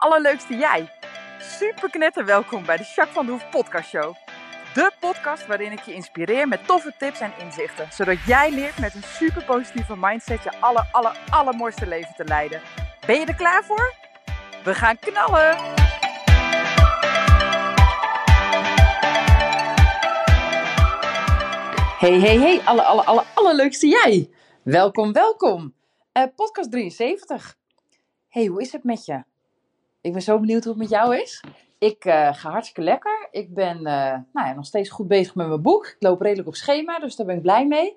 allerleukste jij. Super knetter welkom bij de Jacques van de Hoef podcast show. De podcast waarin ik je inspireer met toffe tips en inzichten. Zodat jij leert met een super positieve mindset je aller, aller, allermooiste leven te leiden. Ben je er klaar voor? We gaan knallen! Hey, hey, hey, alle, alle, alle, allerleukste jij. Welkom, welkom. Uh, podcast 73. Hey, hoe is het met je? Ik ben zo benieuwd hoe het met jou is. Ik uh, ga hartstikke lekker. Ik ben uh, nou ja, nog steeds goed bezig met mijn boek. Ik loop redelijk op schema, dus daar ben ik blij mee.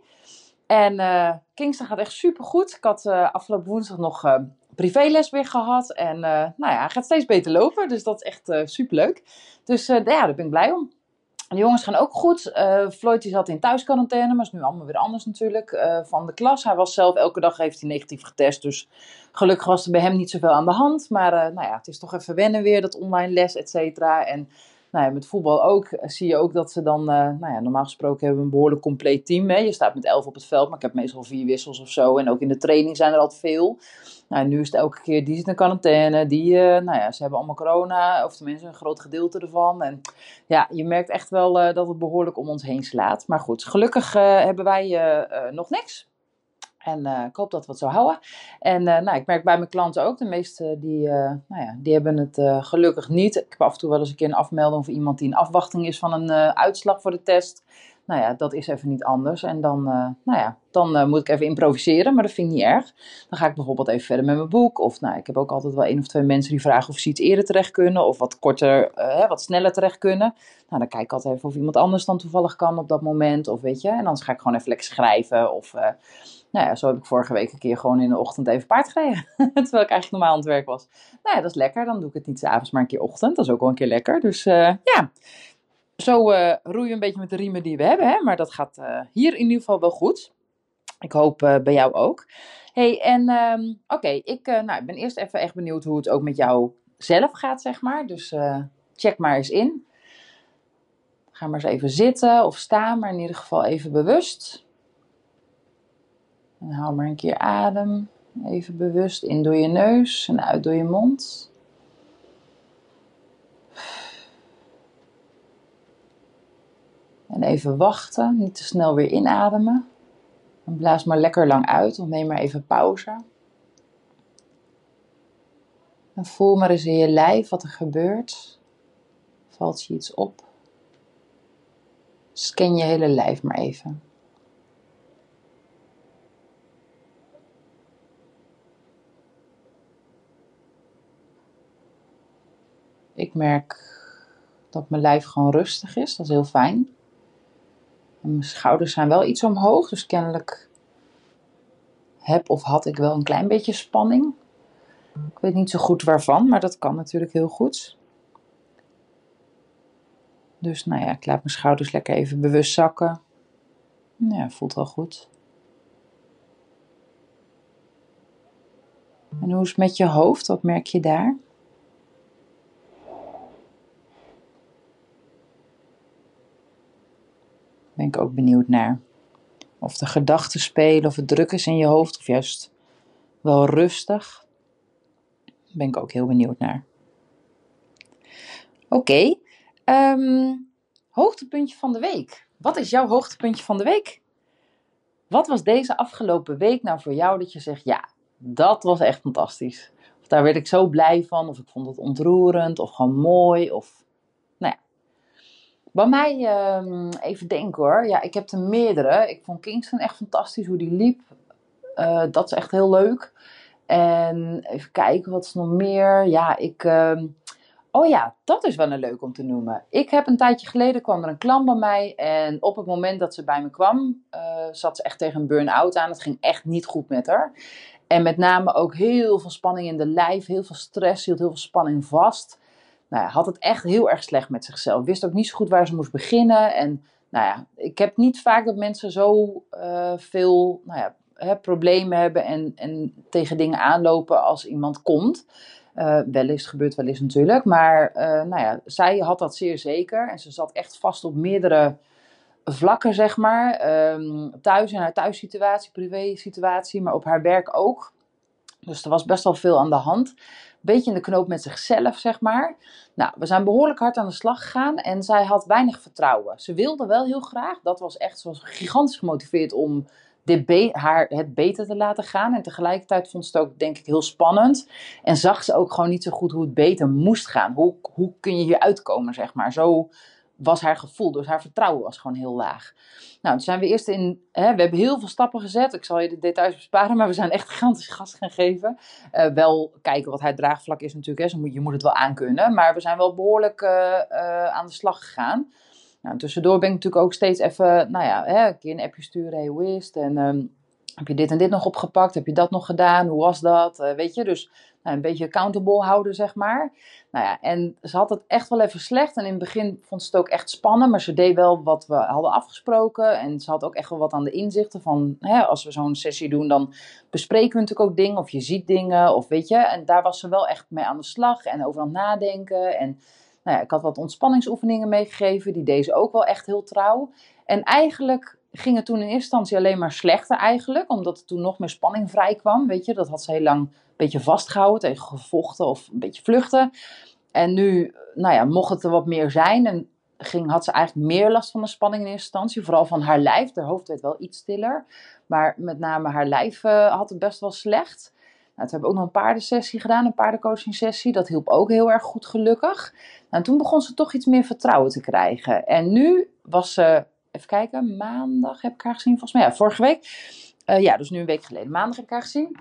En uh, Kingston gaat echt super goed. Ik had afgelopen woensdag nog privéles weer gehad. En nou ja, gaat steeds beter lopen. Dus dat is echt super leuk. Dus ja, daar ben ik blij om. De jongens gaan ook goed. Uh, Floyd die zat in thuisquarantaine, maar is nu allemaal weer anders natuurlijk uh, van de klas. Hij was zelf elke dag heeft hij negatief getest, dus gelukkig was er bij hem niet zoveel aan de hand. Maar uh, nou ja, het is toch even wennen weer, dat online les, et cetera. En nou met voetbal ook zie je ook dat ze dan, nou ja, normaal gesproken hebben we een behoorlijk compleet team. Hè. Je staat met elf op het veld, maar ik heb meestal vier wissels of zo. En ook in de training zijn er altijd veel. Nou, nu is het elke keer, die zit in quarantaine, die, uh, nou ja, ze hebben allemaal corona, of tenminste een groot gedeelte ervan. En ja, je merkt echt wel dat het behoorlijk om ons heen slaat. Maar goed, gelukkig hebben wij nog niks. En ik hoop dat we het zo houden. En nou, ik merk bij mijn klanten ook, de meeste die, nou ja, die hebben het gelukkig niet. Ik heb af en toe wel eens een keer een afmelding voor iemand die in afwachting is van een uitslag voor de test. Nou ja, dat is even niet anders. En dan, nou ja, dan moet ik even improviseren, maar dat vind ik niet erg. Dan ga ik bijvoorbeeld even verder met mijn boek. Of nou, ik heb ook altijd wel één of twee mensen die vragen of ze iets eerder terecht kunnen. Of wat korter, wat sneller terecht kunnen. Nou, dan kijk ik altijd even of iemand anders dan toevallig kan op dat moment. Of weet je, en dan ga ik gewoon even lekker schrijven. Of nou ja, zo heb ik vorige week een keer gewoon in de ochtend even paard gereden. Terwijl ik eigenlijk normaal aan het werk was. Nou ja, dat is lekker. Dan doe ik het niet s'avonds, maar een keer ochtend. Dat is ook wel een keer lekker. Dus ja, zo uh, roei je een beetje met de riemen die we hebben. Hè? Maar dat gaat uh, hier in ieder geval wel goed. Ik hoop bij jou ook. hey, en um, oké, ik, nou, ik ben eerst even echt benieuwd hoe het ook met jou zelf gaat, zeg maar. Dus check maar eens in. Ga maar eens even zitten of staan, maar in ieder geval even bewust. En haal maar een keer adem. Even bewust in door je neus en uit door je mond. En even wachten, niet te snel weer inademen. En blaas maar lekker lang uit, of neem maar even pauze. En voel maar eens in je lijf wat er gebeurt. Valt je iets op? Scan je hele lijf maar even. Ik merk dat mijn lijf gewoon rustig is. Dat is heel fijn. Mijn schouders zijn wel iets omhoog, dus kennelijk heb of had ik wel een klein beetje spanning. Ik weet niet zo goed waarvan, maar dat kan natuurlijk heel goed. Dus nou ja, ik laat mijn schouders lekker even bewust zakken. Ja, voelt wel goed. En hoe is het met je hoofd? Wat merk je daar? Ben ik ook benieuwd naar. Of de gedachten spelen, of het druk is in je hoofd, of juist wel rustig. ben ik ook heel benieuwd naar. Oké, um, hoogtepuntje van de week. Wat is jouw hoogtepuntje van de week? Wat was deze afgelopen week nou voor jou dat je zegt, ja, dat was echt fantastisch. Of daar werd ik zo blij van, of ik vond het ontroerend, of gewoon mooi, of bij mij, uh, even denken hoor. Ja, ik heb er meerdere. Ik vond Kingston echt fantastisch hoe die liep. Uh, dat is echt heel leuk. En even kijken, wat is nog meer? Ja, ik. Uh, oh ja, dat is wel een leuk om te noemen. Ik heb een tijdje geleden kwam er een klant bij mij. En op het moment dat ze bij me kwam, uh, zat ze echt tegen een burn-out aan. Het ging echt niet goed met haar. En met name ook heel veel spanning in de lijf, heel veel stress, hield heel veel spanning vast nou had het echt heel erg slecht met zichzelf. Wist ook niet zo goed waar ze moest beginnen. En nou ja, ik heb niet vaak dat mensen zo uh, veel nou ja, hè, problemen hebben en, en tegen dingen aanlopen als iemand komt. Uh, wel eens, gebeurt wel eens natuurlijk. Maar uh, nou ja, zij had dat zeer zeker. En ze zat echt vast op meerdere vlakken, zeg maar. Um, thuis in haar thuissituatie, privé situatie, maar op haar werk ook. Dus er was best wel veel aan de hand. Beetje in de knoop met zichzelf, zeg maar. Nou, we zijn behoorlijk hard aan de slag gegaan en zij had weinig vertrouwen. Ze wilde wel heel graag, dat was echt, ze was gigantisch gemotiveerd om dit haar het beter te laten gaan. En tegelijkertijd vond ze het ook, denk ik, heel spannend. En zag ze ook gewoon niet zo goed hoe het beter moest gaan. Hoe, hoe kun je hier uitkomen, zeg maar. Zo was haar gevoel. Dus haar vertrouwen was gewoon heel laag. Nou, toen zijn we eerst in. Hè, we hebben heel veel stappen gezet. Ik zal je de details besparen, maar we zijn echt gigantisch gas gaan geven. Uh, wel kijken wat haar draagvlak is natuurlijk. Hè, je moet het wel aankunnen. Maar we zijn wel behoorlijk uh, uh, aan de slag gegaan. Nou, tussendoor ben ik natuurlijk ook steeds even, nou ja, hè, een keer een appje sturen, hey, hoe is het? En um, heb je dit en dit nog opgepakt? Heb je dat nog gedaan? Hoe was dat? Weet je, dus nou, een beetje accountable houden, zeg maar. Nou ja, en ze had het echt wel even slecht. En in het begin vond ze het ook echt spannend. Maar ze deed wel wat we hadden afgesproken. En ze had ook echt wel wat aan de inzichten van... Hè, als we zo'n sessie doen, dan bespreken we natuurlijk ook dingen. Of je ziet dingen, of weet je. En daar was ze wel echt mee aan de slag. En over aan het nadenken. En nou ja, ik had wat ontspanningsoefeningen meegegeven. Die deze ook wel echt heel trouw. En eigenlijk ging het toen in eerste instantie alleen maar slechter eigenlijk. Omdat er toen nog meer spanning vrij kwam. Weet je, dat had ze heel lang beetje vastgehouden. Tegen gevochten of een beetje vluchten. En nu, nou ja, mocht het er wat meer zijn. En ging, had ze eigenlijk meer last van de spanning in eerste instantie. Vooral van haar lijf. Haar hoofd werd wel iets stiller. Maar met name haar lijf uh, had het best wel slecht. Nou, toen hebben we ook nog een paardensessie gedaan, een paardencoaching sessie. Dat hielp ook heel erg goed, gelukkig. Nou, toen begon ze toch iets meer vertrouwen te krijgen. En nu was ze, even kijken, maandag heb ik haar gezien, volgens mij. Ja, vorige week. Uh, ja, dus nu een week geleden. Maandag heb ik haar gezien.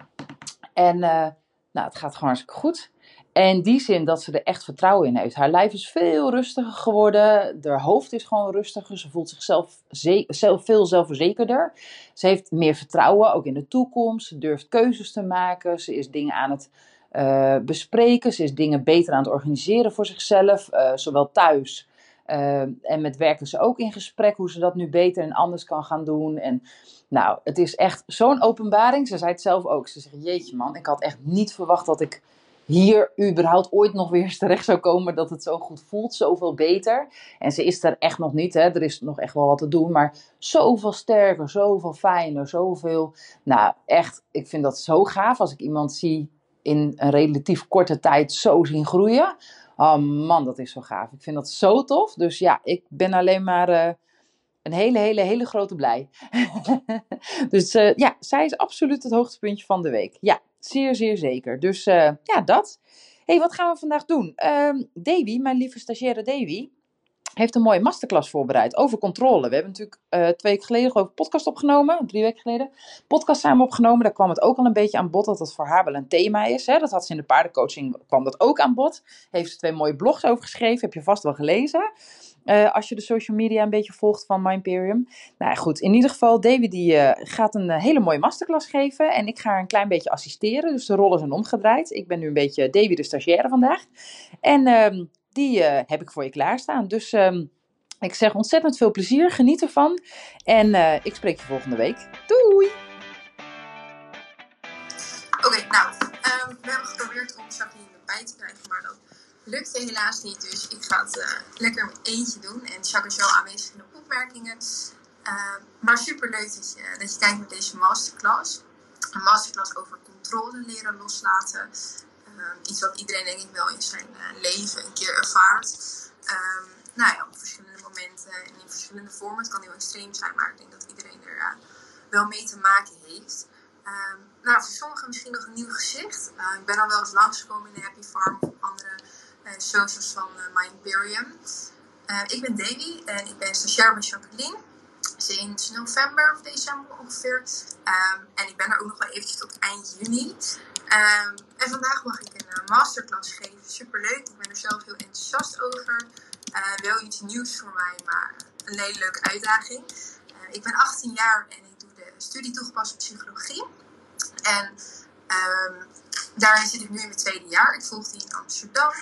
En uh, nou, het gaat gewoon hartstikke goed. En die zin dat ze er echt vertrouwen in heeft. Haar lijf is veel rustiger geworden. Haar hoofd is gewoon rustiger. Ze voelt zichzelf zelf, veel zelfverzekerder. Ze heeft meer vertrouwen, ook in de toekomst. Ze durft keuzes te maken. Ze is dingen aan het uh, bespreken. Ze is dingen beter aan het organiseren voor zichzelf. Uh, zowel thuis uh, en met werken ze ook in gesprek. Hoe ze dat nu beter en anders kan gaan doen. En nou, het is echt zo'n openbaring. Ze zei het zelf ook. Ze zegt, jeetje man, ik had echt niet verwacht dat ik hier überhaupt ooit nog weer eens terecht zou komen dat het zo goed voelt, zoveel beter. En ze is er echt nog niet, hè. er is nog echt wel wat te doen, maar zoveel sterker, zoveel fijner, zoveel. Nou, echt, ik vind dat zo gaaf als ik iemand zie in een relatief korte tijd zo zien groeien. Oh man, dat is zo gaaf. Ik vind dat zo tof. Dus ja, ik ben alleen maar uh, een hele, hele, hele grote blij. dus uh, ja, zij is absoluut het hoogtepuntje van de week. Ja, Zeer, zeer zeker. Dus uh, ja, dat. hey, wat gaan we vandaag doen? Uh, Davy, mijn lieve stagiaire Davy, heeft een mooie masterclass voorbereid over controle. We hebben natuurlijk uh, twee weken geleden over podcast opgenomen, drie weken geleden, podcast samen opgenomen. Daar kwam het ook al een beetje aan bod dat het voor haar wel een thema is. Hè? Dat had ze in de paardencoaching, kwam dat ook aan bod. Heeft ze twee mooie blogs over geschreven, heb je vast wel gelezen. Uh, als je de social media een beetje volgt van Imperium. Nou goed, in ieder geval, David die, uh, gaat een hele mooie masterclass geven. En ik ga haar een klein beetje assisteren. Dus de rollen zijn omgedraaid. Ik ben nu een beetje David de stagiaire vandaag. En ehm, die heb ik voor je klaarstaan. Dus um, ik zeg ontzettend veel plezier. Geniet ervan. En ik spreek je volgende week. Doei! Oké, nou, um, we hebben geprobeerd om Jacqueline erbij te krijgen, maar dat lukte helaas niet. Dus ik ga het uh, lekker met eentje doen. En Jacques is wel aanwezig in de opmerkingen. Uh, maar super leuk dat je, dat je kijkt naar deze masterclass. Een masterclass over controle leren loslaten. Uh, iets wat iedereen denk ik wel in zijn leven een keer ervaart. Um, nou ja, op verschillende momenten en in verschillende vormen. Het kan heel extreem zijn, maar ik denk dat iedereen er wel mee te maken heeft. Um, nou, voor sommigen misschien nog een nieuw gezicht. ik ben al wel eens langsgekomen in de Happy Farm of andere socials van My Imperium. Ik ben Davy en ik ben stagiair bij Jacqueline. Sinds november of december ongeveer. En ik ben er ook nog wel eventjes tot eind juni. Um, en vandaag mag ik een masterclass geven. Superleuk. Ik ben er zelf heel enthousiast over. wel iets nieuws voor mij, maar een hele leuke uitdaging. ik ben 18 jaar en ik doe de studie toegepaste psychologie. En um, daar zit ik nu in mijn tweede jaar. Ik volg die in Amsterdam.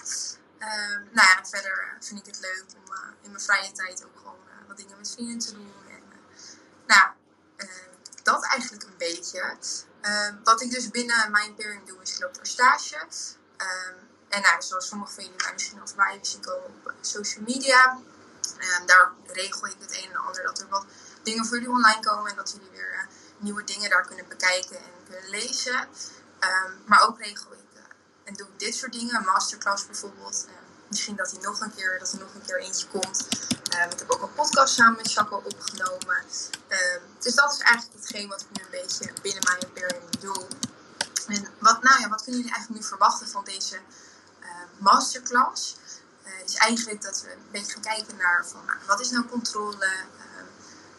Uh, nou ja, verder vind ik het leuk om in mijn vrije tijd ook gewoon wat dingen met vrienden te doen. En, eh, nou, dat eigenlijk een beetje. Ehm, wat ik dus binnen mijn imperium doe, is ik loop daar stage. Um, en nou, zoals sommigen van jullie misschien al voorbij zien komen op social media. daar regel ik het een en ander dat er wat dingen voor jullie online komen. En dat jullie weer nieuwe dingen daar kunnen bekijken en kunnen lezen. Maar ook regel ik uh, en doe ik dit soort dingen. Een masterclass bijvoorbeeld. Misschien dat, hij nog een keer, dat er nog een keer eentje komt. ik heb ook een podcast samen met Jacco opgenomen. dus dat is eigenlijk hetgeen wat ik nu een beetje binnen mijn imperium doe. En wat, nou ja, wat kunnen jullie eigenlijk nu verwachten van deze masterclass? is eigenlijk dat we een beetje gaan kijken naar van, nou, wat is nou controle?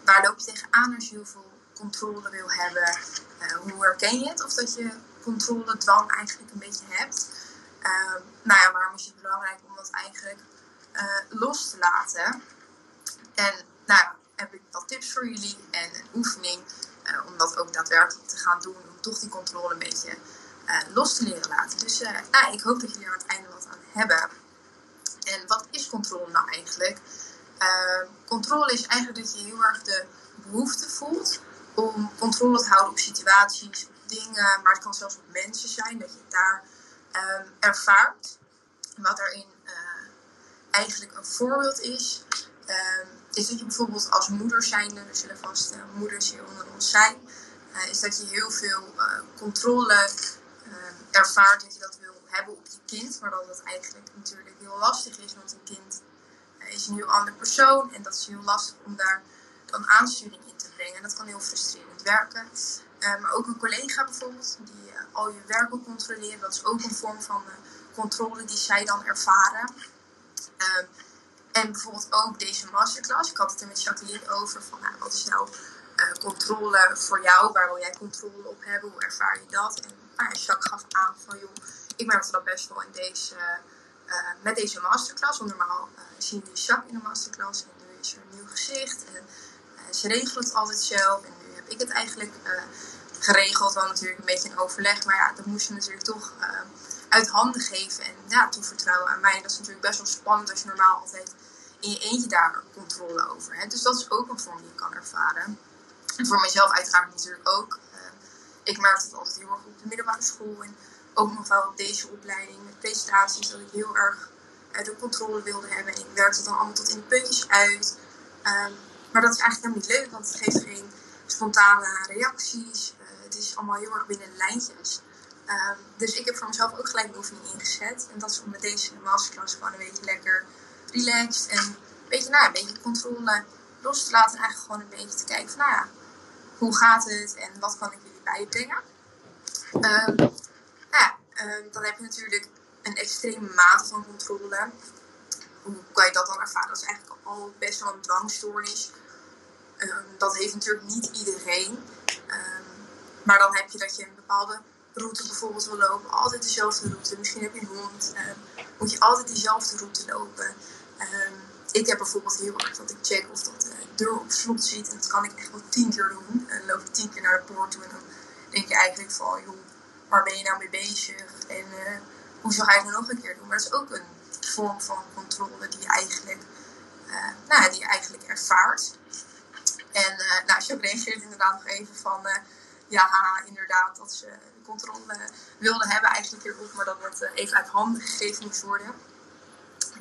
waar loop je tegenaan als je heel veel controle wil hebben? Uh, hoe herken je het? Of dat je controle dwang eigenlijk een beetje hebt? Uh, nou ja, waarom is het belangrijk om dat eigenlijk uh, los te laten? En nou heb ik wat tips voor jullie en een oefening uh, om dat ook daadwerkelijk te gaan doen. Om toch die controle een beetje los te leren laten. Dus ik hoop dat jullie er aan het einde wat aan hebben. En wat is controle nou eigenlijk? controle is eigenlijk dat je heel erg de behoefte voelt om controle te houden op situaties, op dingen, maar het kan zelfs op mensen zijn, dat je daar um, ervaart. Wat erin uh, eigenlijk een voorbeeld is, um, is dat je bijvoorbeeld als moeder zijnde, er zullen vast uh, moeders hier onder ons zijn, uh, is dat je heel veel controle ehm, ervaart, dat je dat wil hebben op je kind, maar dat dat eigenlijk natuurlijk heel lastig is, want een kind is een heel ander persoon en dat is heel lastig om daar dan aansturing in te brengen. En dat kan heel frustrerend werken. Uh, maar ook een collega bijvoorbeeld, die uh, al je werk wil controleren, dat is ook een vorm van uh, controle die zij dan ervaren. Ehm, en bijvoorbeeld ook deze masterclass. Ik had het er met Jacqueline over van nou, wat is nou controle voor jou? Waar wil jij controle op hebben? Hoe ervaar je dat? En nou, Jacques gaf aan van joh, ik merkte dat best wel in deze, met deze masterclass. Normaal zien we Jacques in de masterclass en nu is er een nieuw gezicht. En, ze regelen het altijd zelf. En nu heb ik het eigenlijk geregeld. Wel natuurlijk een beetje een overleg. Maar ja, dat moest je natuurlijk toch uh, uit handen geven. En ja, toevertrouwen aan mij. Dat is natuurlijk best wel spannend als je normaal altijd in je eentje daar controle over hebt. Dus dat is ook een vorm die je kan ervaren. En voor mezelf uiteraard natuurlijk ook. Uh, ik merkte het altijd heel erg op de middelbare school. En ook nog wel op deze opleiding met presentaties. Dat ik heel erg de controle wilde hebben. En ik werkte het dan allemaal tot in de puntjes uit. Um, maar dat is eigenlijk helemaal niet leuk, want het geeft geen spontane reacties. Het is allemaal heel erg binnen lijntjes. Um, dus ik heb voor mezelf ook gelijk een oefening ingezet. En dat is om met deze masterclass gewoon een beetje lekker relaxed en een beetje, nou, een beetje controle los te laten. En eigenlijk gewoon een beetje te kijken van, nou ja, hoe gaat het en wat kan ik jullie bijbrengen. Um, nou ja, dan heb je natuurlijk een extreme mate van controle. Hoe kan je dat dan ervaren? Dat is eigenlijk al best wel een dwangstoornis. Ehm, dat heeft natuurlijk niet iedereen. Ehm, maar dan heb je dat je een bepaalde route bijvoorbeeld wil lopen. Altijd dezelfde route. Misschien heb je een hond. Um, moet je altijd diezelfde route lopen. ik heb bijvoorbeeld heel erg dat ik check of dat de deur op slot zit. En dat kan ik echt wel tien keer doen. En dan loop ik tien keer naar de poort toe. En dan denk je eigenlijk van, joh, waar ben je nou mee bezig? En uh, hoezo ga je het nog een keer doen? Maar dat is ook een vorm van controle die je eigenlijk, uh, nou, die je eigenlijk ervaart. En uh, nou, Choc reageert inderdaad nog even van... Ja, inderdaad, dat ze de controle wilden hebben eigenlijk hierop. Maar dat het uh, even uit handen gegeven moest worden.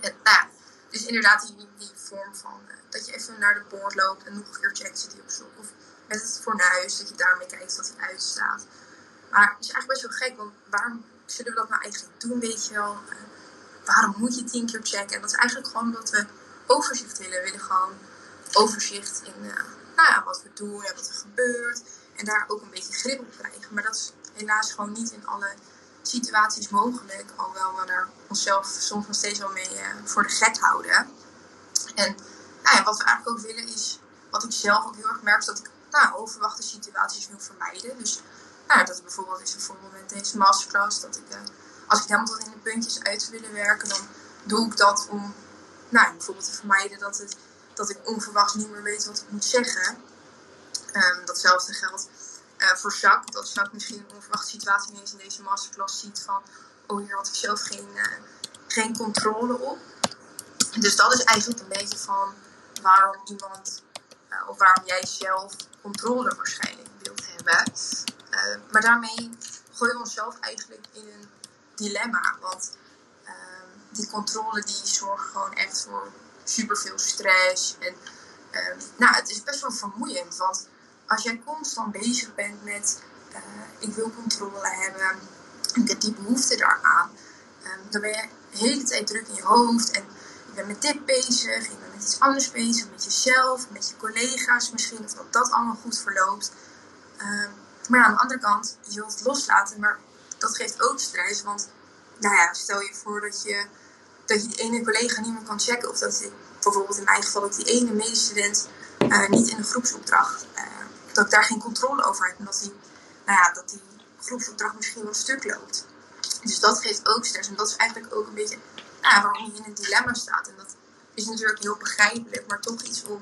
En, nou, dus inderdaad die, die vorm van... dat je even naar de poort loopt en nog een keer checkt zit hij op slot. Of met het fornuis, dat je daarmee kijkt dat hij uitstaat. Maar het is eigenlijk best wel gek, want waarom zullen we dat nou eigenlijk doen, weet je wel? waarom moet je tien keer checken? En dat is eigenlijk gewoon omdat we overzicht willen. We willen gewoon overzicht in nou ja, wat we doen en wat er gebeurt. En daar ook een beetje grip op krijgen. Maar dat is helaas gewoon niet in alle situaties mogelijk. Alhoewel we er onszelf soms nog steeds wel mee uh, voor de gek houden. En nou ja, wat we eigenlijk ook willen is, wat ik zelf ook heel erg merk, is dat ik nou, onverwachte situaties wil vermijden. Dus nou, dat bijvoorbeeld is bijvoorbeeld met deze masterclass, dat ik, uh, als ik helemaal tot in de puntjes uit zou willen werken, dan doe ik dat om nou, bijvoorbeeld te vermijden dat het dat ik onverwachts niet meer weet wat ik moet zeggen. Um, datzelfde geldt uh, voor Jacques. Dat Jacques misschien een onverwachte situatie ineens in deze masterclass ziet van... Oh, hier had ik zelf geen, uh, geen controle op. Dus dat is eigenlijk een beetje van waarom iemand... Uh, of waarom jij zelf controle waarschijnlijk wilt hebben. maar daarmee gooien we onszelf eigenlijk in een dilemma. Want ehm, die controle die zorgt gewoon echt voor super veel stress. En uh, nou, het is best wel vermoeiend. Want als jij constant bezig bent met uh, ik wil controle hebben, ik heb die behoefte daaraan. Um, dan ben je de hele tijd druk in je hoofd en je bent met dit bezig, je bent met iets anders bezig, met jezelf, met je collega's misschien, of dat dat allemaal goed verloopt. Um, maar aan de andere kant, je wilt het loslaten, maar dat geeft ook stress, want nou ja, stel je voor dat je, dat je die ene collega niet meer kan checken, of dat je, bijvoorbeeld in mijn geval, dat die ene medestudent uh, niet in de groepsopdracht, uh, dat ik daar geen controle over heb, en dat die, nou ja, dat die groepsopdracht misschien wel stuk loopt. Dus dat geeft ook stress. En dat is eigenlijk ook een beetje nou, waarom je in een dilemma staat. En dat is natuurlijk heel begrijpelijk, maar toch iets om,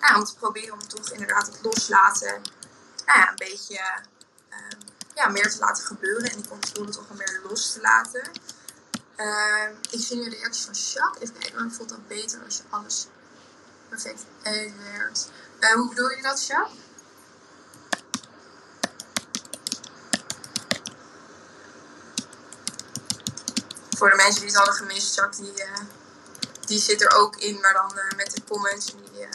nou, om te proberen om toch inderdaad het loslaten nou ja, een beetje uh, ja, meer te laten gebeuren. En die controle toch wel meer los te laten. Uh, ik zie nu de reactie van Jacques. Even kijken, dan voelt dat beter als je alles perfect werkt. Uh, hoe bedoel je dat, Jacques? Voor de mensen die het hadden gemist, Jack, die, uh, die zit er ook in, maar dan uh, met de comments. En die uh,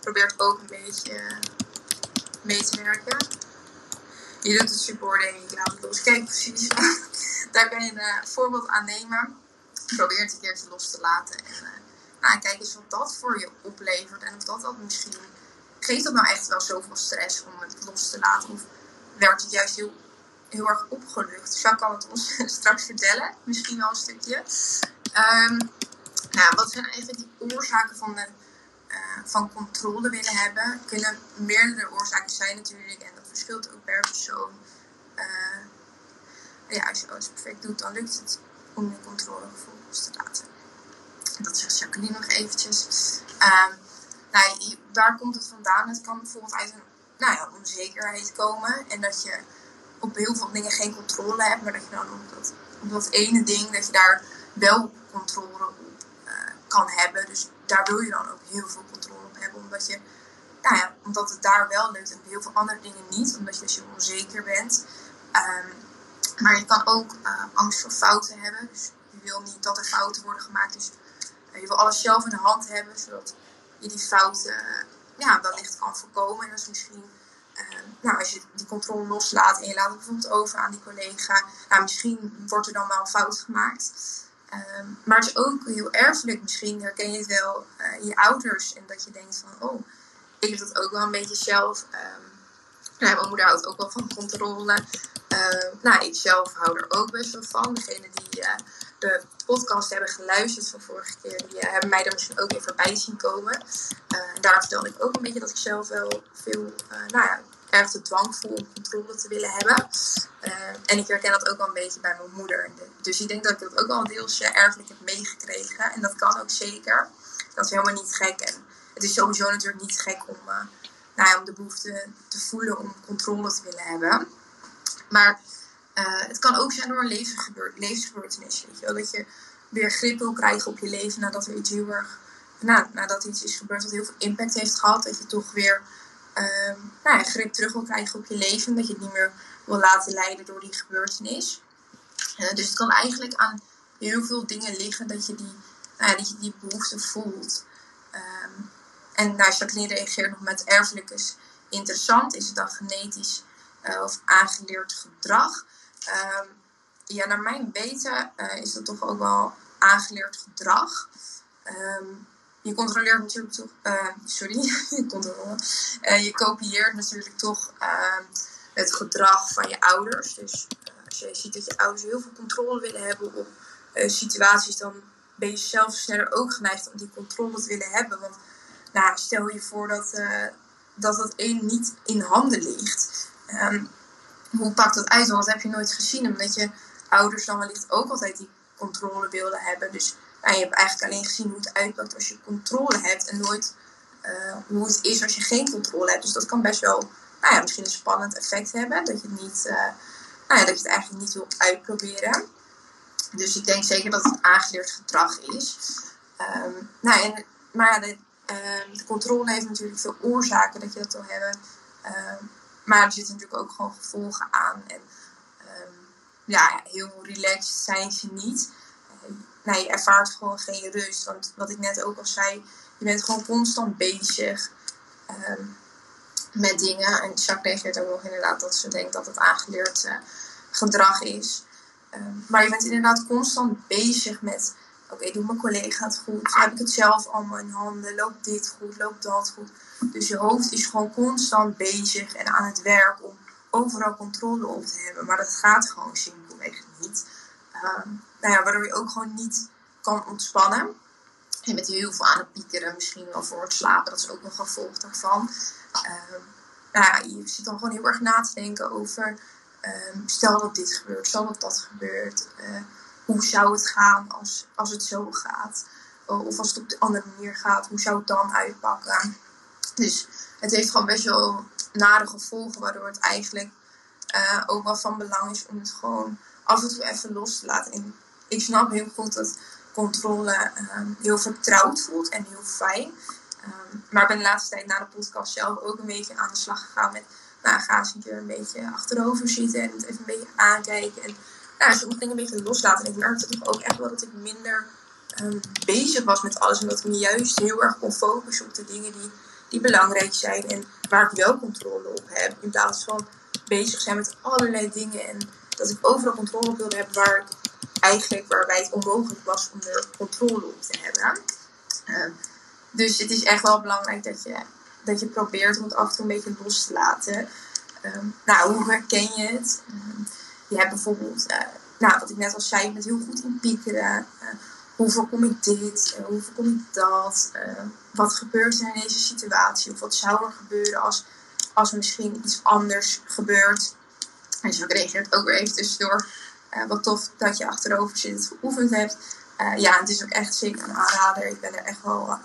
probeert ook een beetje mee te werken. Je doet het support en je laat het los. Kijk, precies. Daar kan je een voorbeeld aan nemen. Probeer het een keertje los te laten. En nou, kijk eens wat dat voor je oplevert. En of dat, dat misschien... Geeft dat nou echt wel zoveel stress om het los te laten? Of werkt het juist heel heel erg opgelucht. Jacques kan het ons straks vertellen, misschien wel een stukje. Um, nou, wat zijn eigenlijk die oorzaken van, de, uh, van controle willen hebben? Kunnen meerdere oorzaken zijn natuurlijk en dat verschilt ook per persoon. Uh, ja, als je alles perfect doet, dan lukt het om je controlegevoel los te laten. Dat zegt Jacqueline nog eventjes. Um, nou, waar komt het vandaan? Het kan bijvoorbeeld uit een nou ja, onzekerheid komen en dat je op heel veel dingen geen controle hebt, maar dat je dan op dat, ene ding, dat je daar wel controle op uh, kan hebben. Dus daar wil je dan ook heel veel controle op hebben, omdat je, nou ja, omdat het daar wel lukt en heel veel andere dingen niet, omdat je dus je onzeker bent. Um, maar je kan ook uh, angst voor fouten hebben, dus je wil niet dat er fouten worden gemaakt, dus uh, je wil alles zelf in de hand hebben, zodat je die fouten ja, wellicht kan voorkomen. En is misschien Ehm, nou, als je die controle loslaat en je laat het bijvoorbeeld over aan die collega, nou, misschien wordt er dan wel een fout gemaakt. Ehm, maar het is ook heel erfelijk. Misschien herken je het wel uh, je ouders en dat je denkt van, oh, ik heb dat ook wel een beetje zelf. Um, nou, mijn moeder houdt ook wel van controle. nou, ik zelf hou er ook best wel van. Degene die uh, de podcast hebben geluisterd van vorige keer, die uh, hebben mij er misschien ook even bij zien komen. daar vertelde ik ook een beetje dat ik zelf wel veel, nou ja, erg de dwang voel om controle te willen hebben. En ik herken dat ook wel een beetje bij mijn moeder. Dus ik denk dat ik dat ook wel een deelsje erfelijk heb meegekregen. En dat kan ook zeker. Dat is helemaal niet gek. En het is sowieso natuurlijk niet gek om, uh, nou ja, om de behoefte te voelen om controle te willen hebben. Maar uh, het kan ook zijn door een levensgebeurtenis. Weet je wel? Dat je weer grip wil krijgen op je leven nadat er iets heel erg. Nou, nadat iets is gebeurd wat heel veel impact heeft gehad. Dat je toch weer uh, nou ja, grip terug wil krijgen op je leven. Dat je het niet meer wil laten leiden door die gebeurtenis. Uh, dus het kan eigenlijk aan heel veel dingen liggen dat je die, nou die behoefte voelt. Um, en nou, Jacqueline reageert nog met erfelijk is interessant. Is het dan genetisch uh, of aangeleerd gedrag? Um, ja, naar mijn weten uh, is dat toch ook wel aangeleerd gedrag. Um, je controleert natuurlijk toch, uh, sorry, je, uh, je kopieert natuurlijk toch uh, het gedrag van je ouders. Dus als je ziet dat je ouders heel veel controle willen hebben op situaties, dan ben je zelf sneller ook geneigd om die controle te willen hebben. Want nou, stel je voor dat, dat dat één niet in handen ligt. Um, hoe pakt dat uit? Want dat heb je nooit gezien, omdat je ouders dan wellicht ook altijd die controle wilden hebben. Dus je hebt eigenlijk alleen gezien hoe het uitpakt als je controle hebt en nooit uh, hoe het is als je geen controle hebt. Dus dat kan best wel, nou ja, misschien een spannend effect hebben. Dat je het, niet, uh, nou ja, dat je het eigenlijk niet wil uitproberen. Dus ik denk zeker dat het aangeleerd gedrag is. Um, nou, en, maar de, uh, de, controle heeft natuurlijk veel oorzaken dat je dat wil hebben. Um, maar er zitten natuurlijk ook gewoon gevolgen aan. En um, ja, heel relaxed zijn ze niet nou, je ervaart gewoon geen rust. Want wat ik net ook al zei, je bent gewoon constant bezig um, met dingen. En Jacques reageert ook nog inderdaad dat ze denkt dat het aangeleerd uh, gedrag is. Ehm, maar je bent inderdaad constant bezig met: oké, doet mijn collega het goed? Heb ik het zelf allemaal in handen? Loopt dit goed? Loopt dat goed? Dus je hoofd is gewoon constant bezig en aan het werk om overal controle op te hebben. Maar dat gaat gewoon simpelweg niet. Uh, nou ja, waardoor je ook gewoon niet kan ontspannen. Je bent heel veel aan het piekeren, misschien wel voor het slapen. Dat is ook nog gevolg daarvan. Uh, nou ja, je zit dan gewoon heel erg na te denken over... Ehm, stel dat dit gebeurt, stel dat dat gebeurt. Uh, hoe zou het gaan als, als het zo gaat? Of als het op de andere manier gaat, hoe zou het dan uitpakken? Dus het heeft gewoon best wel nare gevolgen, waardoor het eigenlijk uh, ook wel van belang is om het gewoon af en toe even los te laten. En ik snap heel goed dat controle um, heel vertrouwd voelt en heel fijn. Um, maar ik ben de laatste tijd na de podcast zelf ook een beetje aan de slag gegaan met, nou, ga eens een keer een beetje achterover zitten en het even een beetje aankijken. En nou, sommige dingen een beetje loslaten. En ik merkte toch ook echt wel dat ik minder um, bezig was met alles. En dat ik me juist heel erg kon focussen op de dingen die die belangrijk zijn en waar ik wel controle op heb. In plaats van bezig zijn met allerlei dingen en dat ik overal controle op wilde hebben waar ik eigenlijk waarbij het onmogelijk was om er controle op te hebben. Uh, dus het is echt wel belangrijk dat je, dat je probeert om het af en toe een beetje los te laten. Uh, nou, hoe herken je het? Uh, je hebt bijvoorbeeld, uh, nou, wat ik net al zei, je bent heel goed in piekeren hoe voorkom ik dit? Uh, hoe voorkom ik dat? Uh, wat gebeurt er in deze situatie? Of wat zou er gebeuren als, als misschien iets anders gebeurt? En zo reageert ook weer even tussendoor. Uh, wat tof dat je achterover zit geoefend hebt. ja, het is ook echt zeker een aanrader. Ik ben er echt wel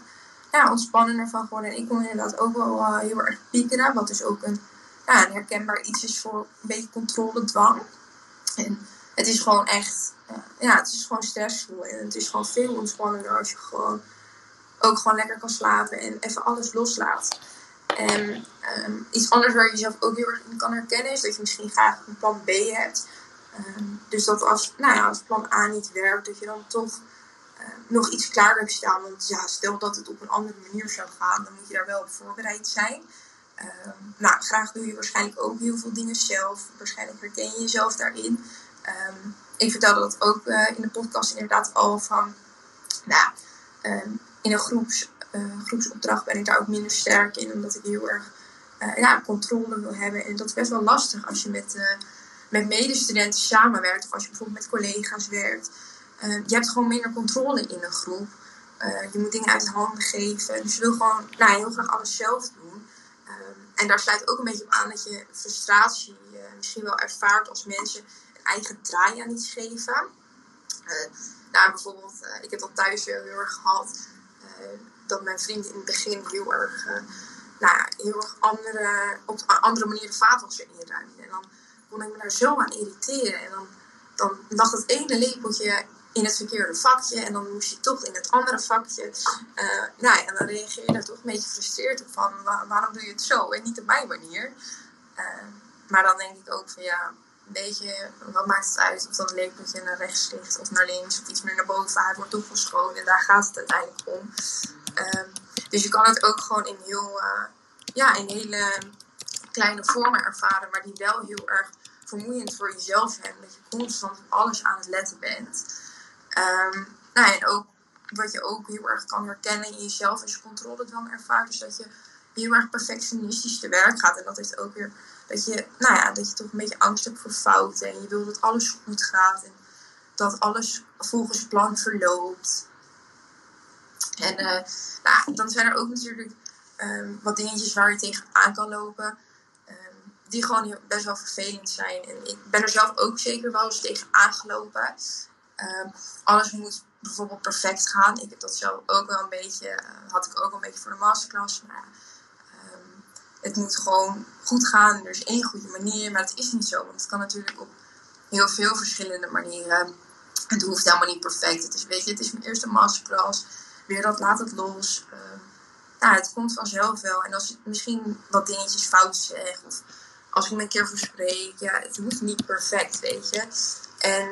ja, ontspannender van geworden. En ik kon inderdaad ook wel heel erg piekeren. Wat dus ook een, ja, een herkenbaar iets is voor een beetje controledwang. En het is gewoon echt ja, het is gewoon stressvol. En het is gewoon veel ontspannender als je gewoon ook gewoon lekker kan slapen en even alles loslaat. En um, iets anders waar je jezelf ook heel erg in kan herkennen is dat je misschien graag een plan B hebt. Um, dus dat als, nou ja, als plan A niet werkt, dat je dan toch um, nog iets klaar hebt staan. Want ja, stel dat het op een andere manier zou gaan, dan moet je daar wel op voorbereid zijn. nou, graag doe je waarschijnlijk ook heel veel dingen zelf. Waarschijnlijk herken je jezelf daarin. Ik vertelde dat ook uh, in de podcast inderdaad al van, nou, um, in een groeps, uh, groepsopdracht ben ik daar ook minder sterk in, omdat ik heel erg uh, ja, controle wil hebben. En dat is best wel lastig als je met, met medestudenten samenwerkt of als je bijvoorbeeld met collega's werkt. Ehm, je hebt gewoon minder controle in een groep. je moet dingen uit de handen geven. Dus je wil gewoon nou, heel graag alles zelf doen. Um, en daar sluit ook een beetje op aan dat je frustratie misschien wel ervaart als mensen eigen draai aan iets geven. Uh, nou, bijvoorbeeld, uh, ik heb dat thuis heel erg gehad. Uh, dat mijn vriend in het begin heel erg, nou heel erg andere, op andere manier de vaatwasser inruimde. En dan kon ik me daar zo aan irriteren. En dan, dan lag dat ene lepeltje in het verkeerde vakje. En dan moest je toch in het andere vakje. nou ja, en dan reageer je daar toch een beetje gefrustreerd op van waarom doe je het zo en niet op mijn manier. maar dan denk ik ook van ja, beetje, wat maakt het uit of dat lepeltje naar rechts ligt of naar links of iets meer naar boven. Het wordt schoon en daar gaat het uiteindelijk om. Um, dus je kan het ook gewoon in heel, uh, ja, in hele kleine vormen ervaren, maar die wel heel erg vermoeiend voor jezelf zijn. Dat je constant alles aan het letten bent. Um, nou, en ook wat je ook heel erg kan herkennen in jezelf als je controle dan ervaart, is dat je heel erg perfectionistisch te werk gaat. En dat heeft ook weer dat je, nou ja, dat je toch een beetje angst hebt voor fouten. En je wil dat alles goed gaat. En dat alles volgens plan verloopt. En uh, nou, dan zijn er ook natuurlijk um, wat dingetjes waar je tegenaan kan lopen. Um, die gewoon best wel vervelend zijn. En ik ben er zelf ook zeker wel eens tegen aangelopen. Um, alles moet bijvoorbeeld perfect gaan. Ik heb dat zelf ook wel een beetje, uh, had ik ook een beetje voor de masterclass. Maar het moet gewoon goed gaan. Er is één goede manier, maar het is niet zo. Want het kan natuurlijk op heel veel verschillende manieren. Het hoeft helemaal niet perfect. Het is, weet je, het is mijn eerste masterclass. Weer dat, laat het los. Nou, het komt vanzelf wel. En als ik misschien wat dingetjes fout zeg, of als ik me een keer verspreek, ja, het hoeft niet perfect, weet je. En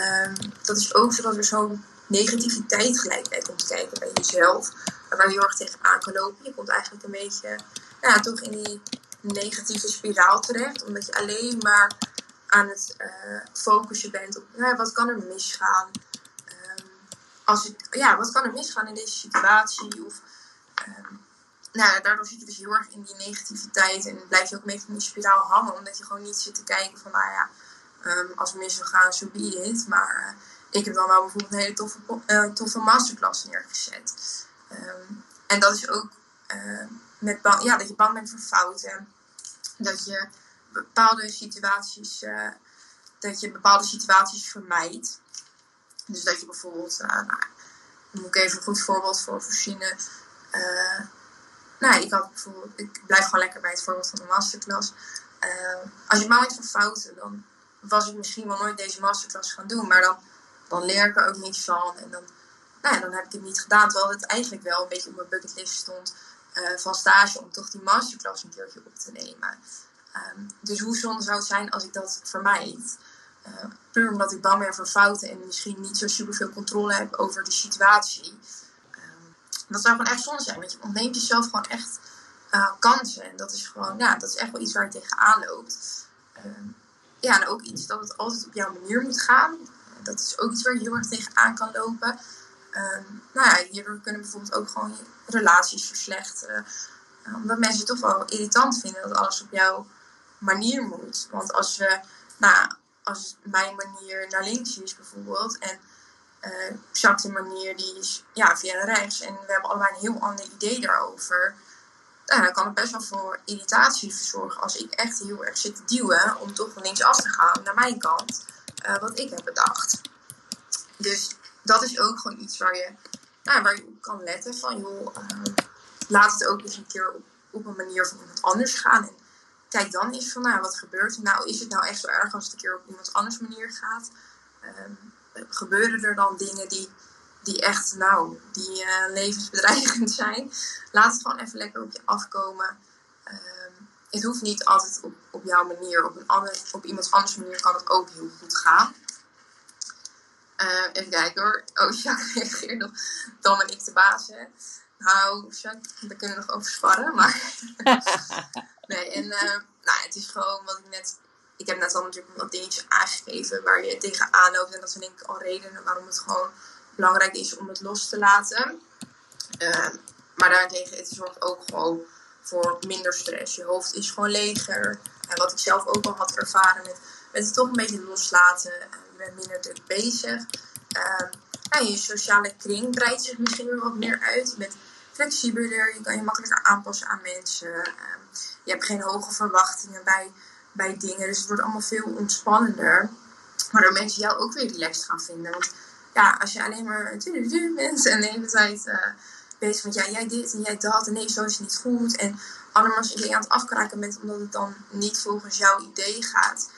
um, dat is ook zodat er zo'n negativiteit gelijk bij komt kijken bij jezelf. Waar je heel erg tegenaan kan lopen. Je komt eigenlijk een beetje ja, toch in die negatieve spiraal terecht. Omdat je alleen maar aan het uh, focussen bent op nou, wat kan er misgaan. Um, als het, ja, wat kan er misgaan in deze situatie? Of, um, nou, daardoor zit je dus heel erg in die negativiteit en blijf je ook beetje in die spiraal hangen, omdat je gewoon niet zit te kijken van, nou ja, um, als we mis zou gaan, zo so be it. Maar uh, ik heb dan wel bijvoorbeeld een hele toffe, uh, toffe masterclass neergezet. en dat is ook met ja, dat je bang bent voor fouten. Dat je bepaalde situaties, uh, dat je bepaalde situaties vermijdt. Dus dat je bijvoorbeeld, uh, nou, moet ik even een goed voorbeeld voor voorzien. Uh, nou, ik had bijvoorbeeld, ik blijf gewoon lekker bij het voorbeeld van de masterclass. als je bang bent voor fouten, dan was ik misschien wel nooit deze masterclass gaan doen. Maar dan, dan leer ik er ook niks van. En dan, nou ja, dan heb ik het niet gedaan. Terwijl het eigenlijk wel een beetje op mijn bucketlist stond uh, van stage om toch die masterclass een keertje op te nemen. Um, dus hoe zonde zou het zijn als ik dat vermijd? Uh, puur omdat ik bang ben voor fouten en misschien niet zo super veel controle heb over de situatie. Um, dat zou gewoon echt zonde zijn, want je ontneemt jezelf gewoon echt uh, kansen. En dat is gewoon, ja, dat is echt wel iets waar je tegenaan loopt. Um, ja, en ook iets dat het altijd op jouw manier moet gaan. Dat is ook iets waar je heel erg tegenaan kan lopen. Um, nou ja, hierdoor kunnen bijvoorbeeld ook gewoon relaties verslechteren. Uh, omdat mensen het toch wel irritant vinden dat alles op jouw manier moet. Want als we, nou, als mijn manier naar links is bijvoorbeeld en uh, manier die is ja, via rechts en we hebben allebei een heel ander idee daarover. Nou, dan kan het best wel voor irritatie verzorgen als ik echt heel erg zit te duwen om toch linksaf te gaan naar mijn kant, uh, wat ik heb bedacht. Dus dat is ook gewoon iets waar je, nou, waar je op kan letten. Van joh, uh, laat het ook eens een keer op, op een manier van iemand anders gaan. En kijk dan eens van, nou, wat gebeurt er nou? Is het nou echt zo erg als het een keer op iemand anders manier gaat? Um, gebeuren er dan dingen die, die echt, nou, die uh, levensbedreigend zijn? Laat het gewoon even lekker op je afkomen. Um, het hoeft niet altijd op, op jouw manier. Op, een ander, op iemands anders manier kan het ook heel goed gaan. Uh, even kijken hoor. Oh, Jacques reageert nog. Dan ben ik de baas, hè. Nou, Jacques, daar kunnen we nog over sparren, maar... nee, en uh, nou, het is gewoon wat ik net... Ik heb net al natuurlijk wat dingetjes aangegeven waar je tegenaan loopt. En dat zijn denk ik al redenen waarom het gewoon belangrijk is om het los te laten. Uh, maar daarentegen, het zorgt ook gewoon voor minder stress. Je hoofd is gewoon leger. En wat ik zelf ook al had ervaren met, met het toch een beetje loslaten minder druk bezig. Uh, je sociale kring breidt zich misschien weer wat meer uit. Je bent flexibeler, je kan je makkelijker aanpassen aan mensen. Uh, je hebt geen hoge verwachtingen bij, bij dingen. Dus het wordt allemaal veel ontspannender. Waardoor mensen jou ook weer relaxed gaan vinden. Want ja, als je alleen maar du bent en de hele tijd uh, bezig met ja, jij dit en jij dat en nee, zo is het niet goed. En allemaal als je aan het afkraken bent omdat het dan niet volgens jouw idee gaat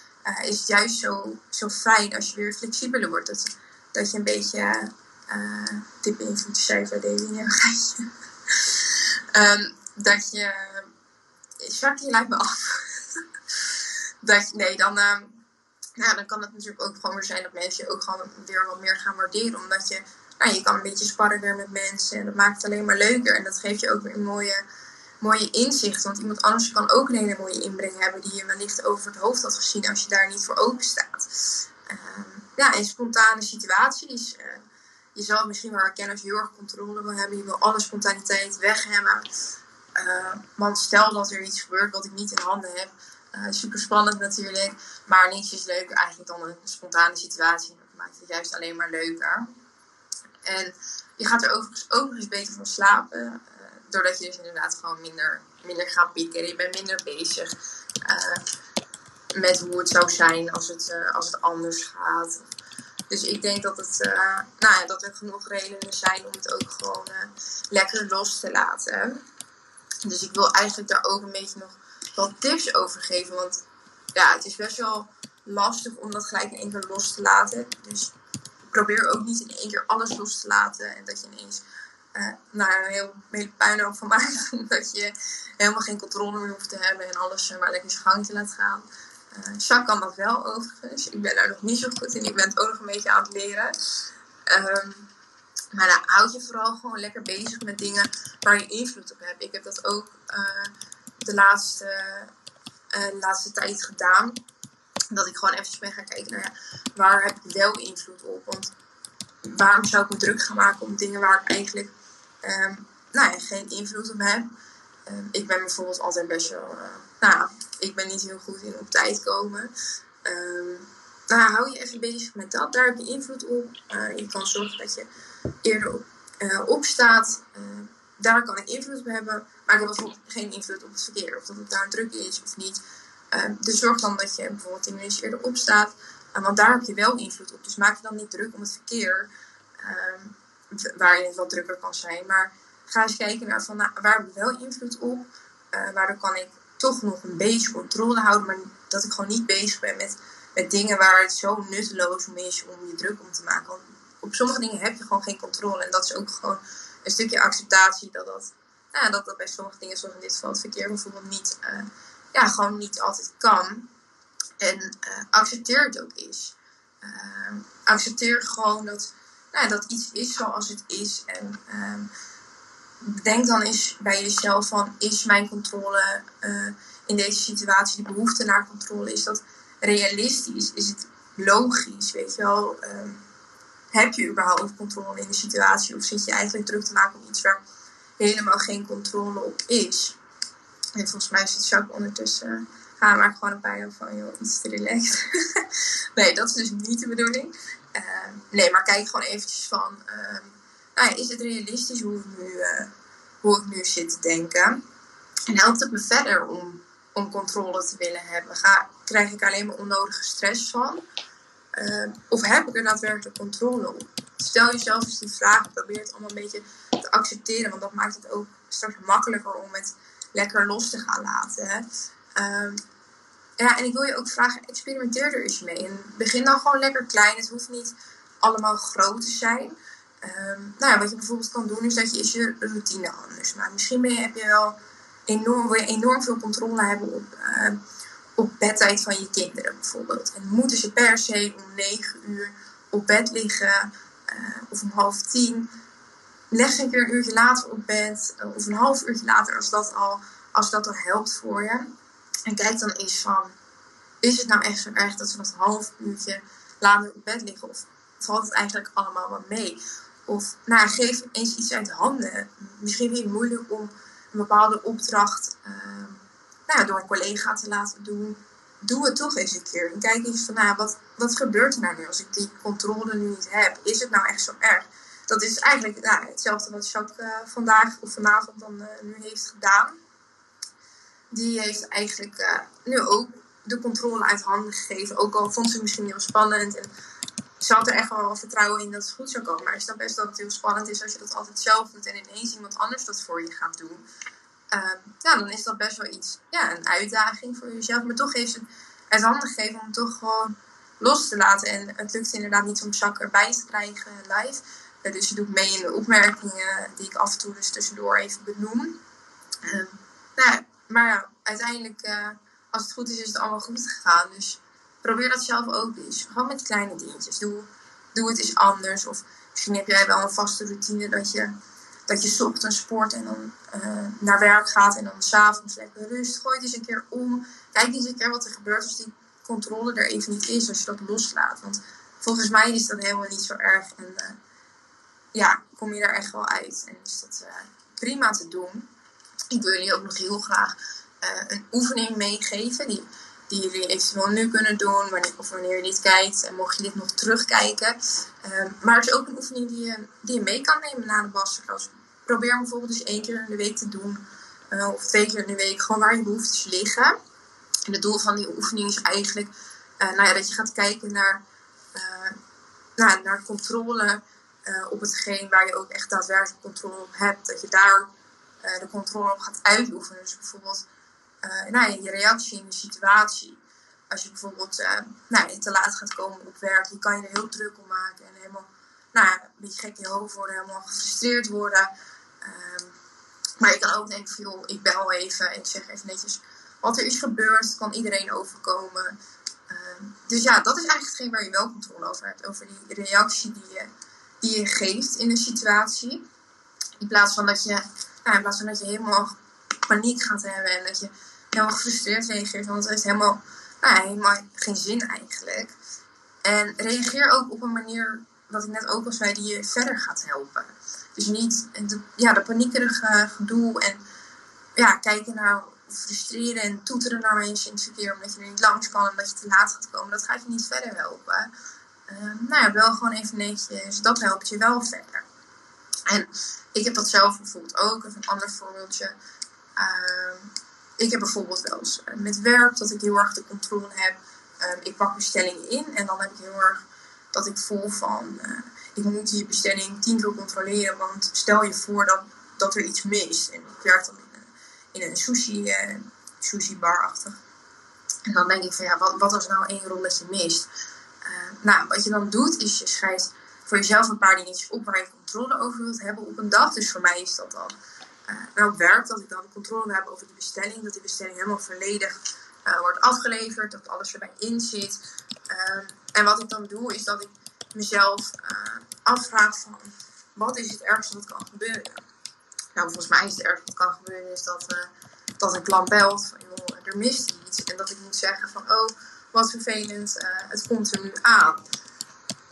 is juist zo, zo fijn als je weer flexibeler wordt. Dat, dat je een beetje tip in de cijfer Davy, um, dat je. Jacques, je lijkt me af. dat, nee, dan, uh, dan kan het natuurlijk ook gewoon weer zijn dat mensen je ook gewoon weer wat meer gaan waarderen. Omdat je, nou, je kan een beetje sparren weer met mensen. En dat maakt het alleen maar leuker. En dat geeft je ook weer een mooie mooie inzicht. Want iemand anders kan ook een hele mooie inbreng hebben die je wellicht over het hoofd had gezien als je daar niet voor open staat. Uh, ja, in spontane situaties. Uh, je zal misschien wel herkennen als je heel erg controle wil hebben. Je wil alle spontaniteit weghemmen. Uh, want stel dat er iets gebeurt wat ik niet in handen heb. Uh, super spannend natuurlijk. Maar niets is leuker eigenlijk dan een spontane situatie. Dat maakt het juist alleen maar leuker. En je gaat er overigens ook eens beter van slapen doordat je dus inderdaad gewoon minder, minder gaat pieken. Je bent minder bezig uh, met hoe het zou zijn als het, uh, als het anders gaat. Dus ik denk dat, het, uh, nou ja, dat er genoeg redenen zijn om het ook gewoon lekker los te laten. Dus ik wil eigenlijk daar ook een beetje nog wat tips over geven. Want ja, het is best wel lastig om dat gelijk in één keer los te laten. Dus probeer ook niet in één keer alles los te laten. En dat je ineens uh, nou, een heel, hele puinhoop van maakt. dat je helemaal geen controle meer hoeft te hebben en alles maar lekker zijn gang te gaan. Uh, kan dat wel overigens. Ik ben daar nog niet zo goed in. Ik ben het ook nog een beetje aan het leren. Um, maar nou, houd je vooral gewoon lekker bezig met dingen waar je invloed op hebt. Ik heb dat ook de laatste, laatste tijd gedaan. Dat ik gewoon eventjes ben gaan kijken naar waar heb ik wel invloed op. Want waarom zou ik me druk gaan maken om dingen waar ik eigenlijk ehm, nou geen invloed op heb. Ehm, ik ben bijvoorbeeld altijd best wel, uh, nou ik ben niet heel goed in op tijd komen. Um, nou, hou je even bezig met dat. Daar heb je invloed op. Uh, je kan zorgen dat je eerder op, uh, opstaat. daar kan ik invloed op hebben. Maar ik heb bijvoorbeeld geen invloed op het verkeer. Of dat het daar druk is of niet. dus zorg dan dat je bijvoorbeeld 10 minuten eerder opstaat. want daar heb je wel invloed op. Dus maak je dan niet druk om het verkeer. Waarin het wat drukker kan zijn. Maar ga eens kijken naar van, nou, waar heb ik wel invloed op. Uh, waardoor kan ik toch nog een beetje controle houden. Maar dat ik gewoon niet bezig ben met, met dingen waar het zo nutteloos om is om je druk om te maken. Want op sommige dingen heb je gewoon geen controle. En dat is ook gewoon een stukje acceptatie dat dat, nou, dat, dat bij sommige dingen, zoals in dit geval het verkeer bijvoorbeeld, niet, uh, ja, gewoon niet altijd kan. En uh, accepteer het ook eens. accepteer gewoon dat, nou, dat iets is zoals het is. En ehm, denk dan eens bij jezelf van, is mijn controle uh, in deze situatie, de behoefte naar controle, is dat realistisch? Is het logisch? Weet je wel? Uh, heb je überhaupt controle in de situatie? Of zit je eigenlijk druk te maken om iets waar helemaal geen controle op is? En volgens mij zit Jacques ondertussen. Ga maar gewoon een paar jaar van, joh, iets te relaxed. nee, dat is dus niet de bedoeling. Uh, nee, maar kijk gewoon eventjes van ehm, nou is het realistisch hoe ik, nu, uh, hoe ik nu zit te denken? En helpt het me verder om, om controle te willen hebben? Ga, krijg ik alleen maar onnodige stress van? Uh, of heb ik er daadwerkelijk controle op? Stel jezelf eens die vraag. Probeer het allemaal een beetje te accepteren. Want dat maakt het ook straks makkelijker om het lekker los te gaan laten. Ja, en ik wil je ook vragen, experimenteer er eens mee. Begin dan gewoon lekker klein. Het hoeft niet allemaal groot te zijn. Um, nou wat je bijvoorbeeld kan doen is dat je je routine anders maakt. Misschien ben heb je wel enorm, wil je enorm veel controle hebben op, uh, op bedtijd van je kinderen bijvoorbeeld. En moeten ze per se om 9 uur op bed liggen uh, of om half tien. Leg ze een keer een uurtje later op bed uh, of een half uurtje later als dat, al, als dat al helpt voor je. En kijk dan eens van, is het nou echt zo erg dat ze dat half uurtje later op bed liggen? Of valt het eigenlijk allemaal wel mee? Of nou, geef eens iets uit handen. Misschien het moeilijk om een bepaalde opdracht uh, nou, door een collega te laten doen. Doe het toch eens een keer. En kijk eens van, nou, wat, wat gebeurt er nou nu als ik die controle nu niet heb? Is het nou echt zo erg? Dat is eigenlijk nou, hetzelfde wat Jacques uh, vandaag of vanavond dan uh, nu heeft gedaan. Die heeft eigenlijk uh, nu ook de controle uit handen gegeven. Ook al vond ze het misschien heel spannend. En ze had er echt wel vertrouwen in dat het goed zou komen. Maar ik snap best dat het heel spannend is als je dat altijd zelf doet en ineens iemand anders dat voor je gaat doen. Uh, ja, dan is dat best wel iets, ja, een uitdaging voor jezelf. Maar toch heeft het het handen gegeven om toch gewoon los te laten. En het lukt inderdaad niet om Jacques erbij te krijgen live. Uh, dus je doet mee in de opmerkingen die ik af en toe dus tussendoor even benoem. Uh, nou, maar ja, uiteindelijk, eh, als het goed is, is het allemaal goed gegaan. Dus probeer dat zelf ook eens. Gewoon met kleine dingetjes. Doe, doe het eens anders. Of misschien heb jij wel een vaste routine dat je, dat je ochtends sport en dan uh, naar werk gaat en dan s'avonds lekker rust. Gooi het eens een keer om. Kijk eens een keer wat er gebeurt als die controle er even niet is. Als je dat loslaat. Want volgens mij is dat helemaal niet zo erg. En uh, ja, kom je er echt wel uit. En is dat prima te doen. Ik wil jullie ook nog heel graag een oefening meegeven. Die die jullie eventueel nu kunnen doen, wanneer, of wanneer je dit kijkt en mocht je dit nog terugkijken. Uh, maar het is ook een oefening die je, die je mee kan nemen na de masterclass. Probeer hem bijvoorbeeld eens één keer in de week te doen, uh, of twee keer in de week, gewoon waar je behoeftes liggen. En het doel van die oefening is eigenlijk uh, nou ja, dat je gaat kijken naar, nou, naar controle op hetgeen waar je ook echt daadwerkelijk controle op hebt. Dat je daar de controle op gaat uitoefenen. Dus bijvoorbeeld uh, nou, je reactie in de situatie. Als je bijvoorbeeld uh, nou, te laat gaat komen op werk, je kan je er heel druk om maken en helemaal nou, een beetje gek in je hoofd worden, helemaal gefrustreerd worden. Um, maar je kan ook denken van joh, ik bel even en ik zeg even netjes wat er is gebeurd, kan iedereen overkomen. Um, dus ja, dat is eigenlijk hetgeen waar je wel controle over hebt, over die reactie die je, die je geeft in een situatie. In plaats van dat je, nou, in plaats van dat je helemaal paniek gaat hebben en dat je helemaal gefrustreerd reageert. Want het heeft helemaal nou, helemaal geen zin eigenlijk. En reageer ook op een manier, wat ik net ook al zei, die je verder gaat helpen. Dus niet de, ja, de paniekerige gedoe en ja, kijken naar frustreren en toeteren naar mensen in het verkeer omdat je er niet langs kan en dat je te laat gaat komen. Dat gaat je niet verder helpen. Uh, nou ja, wel gewoon even netjes. Dat helpt je wel verder. En ik heb dat zelf bijvoorbeeld ook. Even een ander voorbeeldje. Uh, ik heb bijvoorbeeld wel eens eh, met werk dat ik heel erg de controle heb. Uh, ik pak bestellingen in en dan heb ik heel erg dat ik voel van uh, ik moet die bestelling tien keer controleren. Want stel je voor dat, dat er iets mist. En ik werk dan in, in een sushi, sushi bar-achtig. En dan denk ik van ja, wat, wat als nou één rolletje mist? nou, wat je dan doet is je schrijft voor jezelf een paar dingetjes op waar je controle over wilt hebben op een dag. Dus voor mij is dat dan uh, nou werkt, dat ik dan controle heb over de bestelling. Dat die bestelling helemaal volledig uh, wordt afgeleverd, dat alles erbij in zit. Uh, en wat ik dan doe, is dat ik mezelf afvraag van wat is het ergste wat kan gebeuren. Nou, volgens mij is het ergste wat kan gebeuren is dat, dat een klant belt van joh, er mist iets. En dat ik moet zeggen van oh, wat vervelend, het komt er nu aan.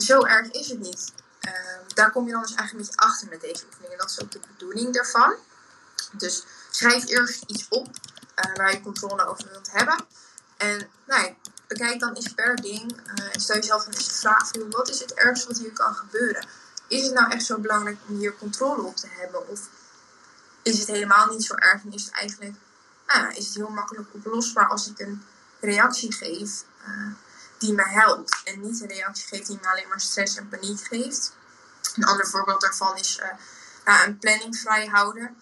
Zo erg is het niet. daar kom je dan dus eigenlijk beetje achter met deze oefening. En dat is ook de bedoeling daarvan. Dus schrijf eerst iets op uh, waar je controle over wilt hebben. En nou, bekijk dan eens per ding. Uh, en stel jezelf eens de vraag: wat is het ergste wat hier kan gebeuren? Is het nou echt zo belangrijk om hier controle op te hebben? Of is het helemaal niet zo erg en is het eigenlijk nou, is het heel makkelijk oplosbaar als ik een reactie geef uh, die me helpt? En niet een reactie geef die me alleen maar stress en paniek geeft. Een ander voorbeeld daarvan is nou, een planning vrij houden.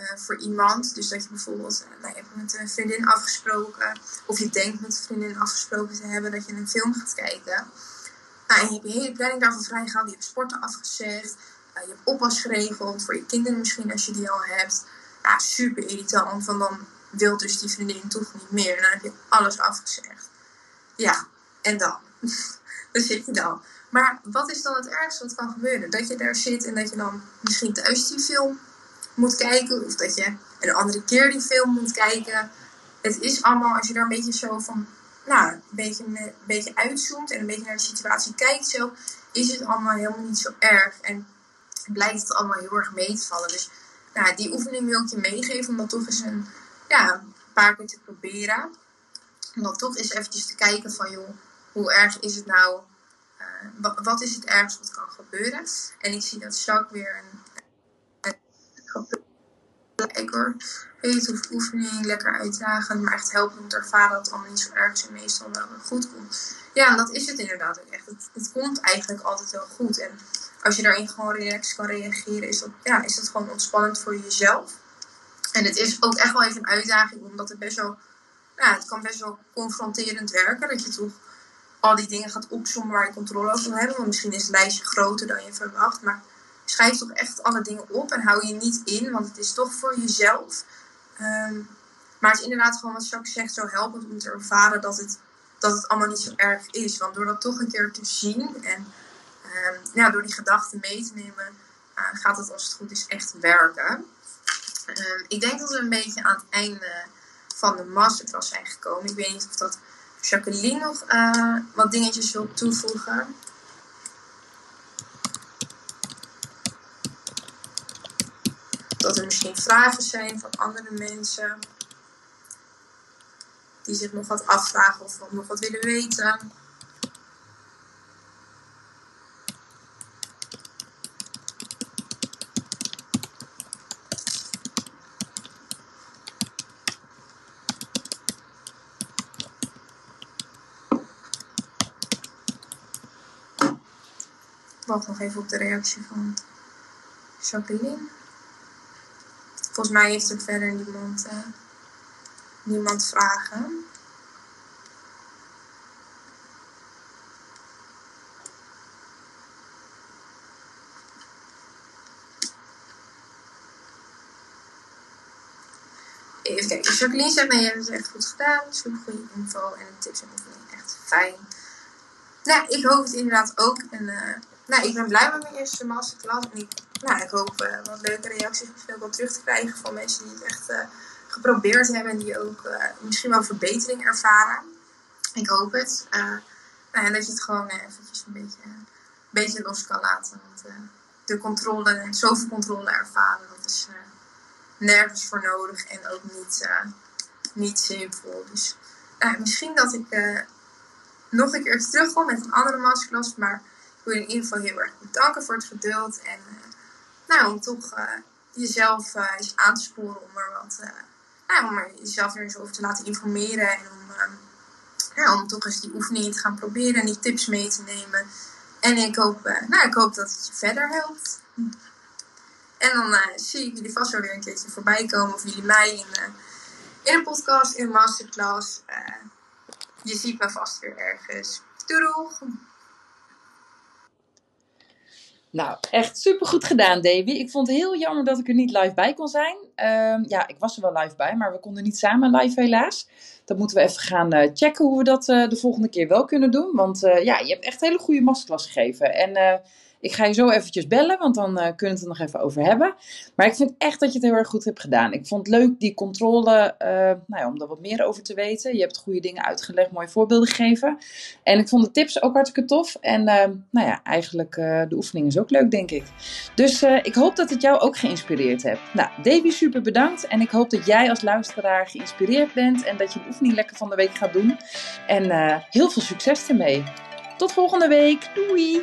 Uh, voor iemand. Dus dat je bijvoorbeeld uh, nou, je hebt met een vriendin afgesproken, of je denkt met een vriendin afgesproken te hebben dat je een film gaat kijken. Nou, en je hebt je hele planning daarvoor vrijgehaald, je hebt sporten afgezegd, je hebt oppas geregeld voor je kinderen misschien als je die al hebt. Super irritant, want dan wil dus die vriendin toch niet meer en dan heb je alles afgezegd. Ja, en dan? Daar zit je dan. Maar wat is dan het ergste wat kan gebeuren? Dat je daar zit en dat je dan misschien thuis die film moet kijken. Of dat je een andere keer die film moet kijken. Het is allemaal, als je daar een beetje zo van, nou, een beetje, een beetje uitzoomt en een beetje naar de situatie kijkt zo, is het allemaal helemaal niet zo erg. En blijkt het allemaal heel erg mee te vallen. Dus nou, die oefening wil ik je meegeven om dat toch eens een, ja, paar keer te proberen. Om dan toch eens eventjes te kijken van, joh, hoe erg is het nou? Uh, wat, is het ergste wat kan gebeuren? En ik zie dat Jacques weer een lekker oefening, lekker uitdagen, maar echt helpen te ervaren dat het allemaal niet zo erg en meestal wel goed komt. Ja, dat is het inderdaad ook echt. Het, het komt eigenlijk altijd wel goed. En als je daarin gewoon relaxed kan reageren, is dat, ja, is dat gewoon ontspannend voor jezelf. En het is ook echt wel even een uitdaging, omdat het best wel, ja, het kan best wel confronterend werken. Dat je toch al die dingen gaat opzommen waar je controle over wil hebben. Want misschien is het lijstje groter dan je verwacht. Maar schrijf toch echt alle dingen op en hou je niet in, want het is toch voor jezelf. Ehm, maar het is inderdaad gewoon wat Jacques zegt, zo helpend om te ervaren dat het, dat het allemaal niet zo erg is. Want door dat toch een keer te zien en um, ja, door die gedachten mee te nemen, uh, gaat het als het goed is echt werken. Um, ik denk dat we een beetje aan het einde van de masterclass zijn gekomen. Ik weet niet of dat Jacqueline nog uh, wat dingetjes wil toevoegen. dat er misschien vragen zijn van andere mensen die zich nog wat afvragen of nog wat willen weten. Wacht nog even op de reactie van Jacqueline. Volgens mij heeft er verder niemand, uh, niemand vragen. Even kijken. Jacqueline zegt, nee, je hebt het echt goed gedaan. Super goede info en tips en oefeningen. Echt fijn. Nou, ik hoop het inderdaad ook. En uh, nou, ik ben blij met mijn eerste masterclass. En ik nou, ik hoop uh, wat leuke reacties misschien ook wel terug te krijgen van mensen die het echt uh, geprobeerd hebben en die ook uh, misschien wel verbetering ervaren. ik hoop het. Nou, dat je het gewoon eventjes een beetje, een beetje los kan laten. Want de controle, zoveel controle ervaren, dat is nergens voor nodig en ook niet, niet zinvol. Dus misschien dat ik nog een keer terugkom met een andere masterclass. Maar wil je in ieder geval heel erg bedanken voor het geduld. En nou, om toch jezelf uh, eens aan te sporen om er nou, om jezelf er eens over te laten informeren en om, ja, om toch eens die oefeningen te gaan proberen en die tips mee te nemen. En ik hoop, nou, ik hoop dat het je verder helpt. En dan zie ik jullie vast wel weer een keertje voorbij komen, of jullie mij in, in een podcast, in een masterclass. je ziet me vast weer ergens. Doei! Nou, echt super goed gedaan, Davy. Ik vond het heel jammer dat ik er niet live bij kon zijn. Uh, ja, ik was er wel live bij, maar we konden niet samen live helaas. Dat moeten we even gaan uh, checken hoe we dat uh, de volgende keer wel kunnen doen. Want uh, ja, je hebt echt hele goede masterclass gegeven. En ik ga je zo eventjes bellen, want dan uh, kunnen we het er nog even over hebben. Maar ik vind echt dat je het heel erg goed hebt gedaan. Ik vond het leuk die controle, uh, nou ja, om er wat meer over te weten. Je hebt goede dingen uitgelegd, mooie voorbeelden gegeven. En ik vond de tips ook hartstikke tof. En uh, nou ja, eigenlijk de oefening is ook leuk, denk ik. Dus ik hoop dat het jou ook geïnspireerd heeft. Nou, Davy, super bedankt. En ik hoop dat jij als luisteraar geïnspireerd bent en dat je de oefening lekker van de week gaat doen. En heel veel succes ermee. Tot volgende week. Doei!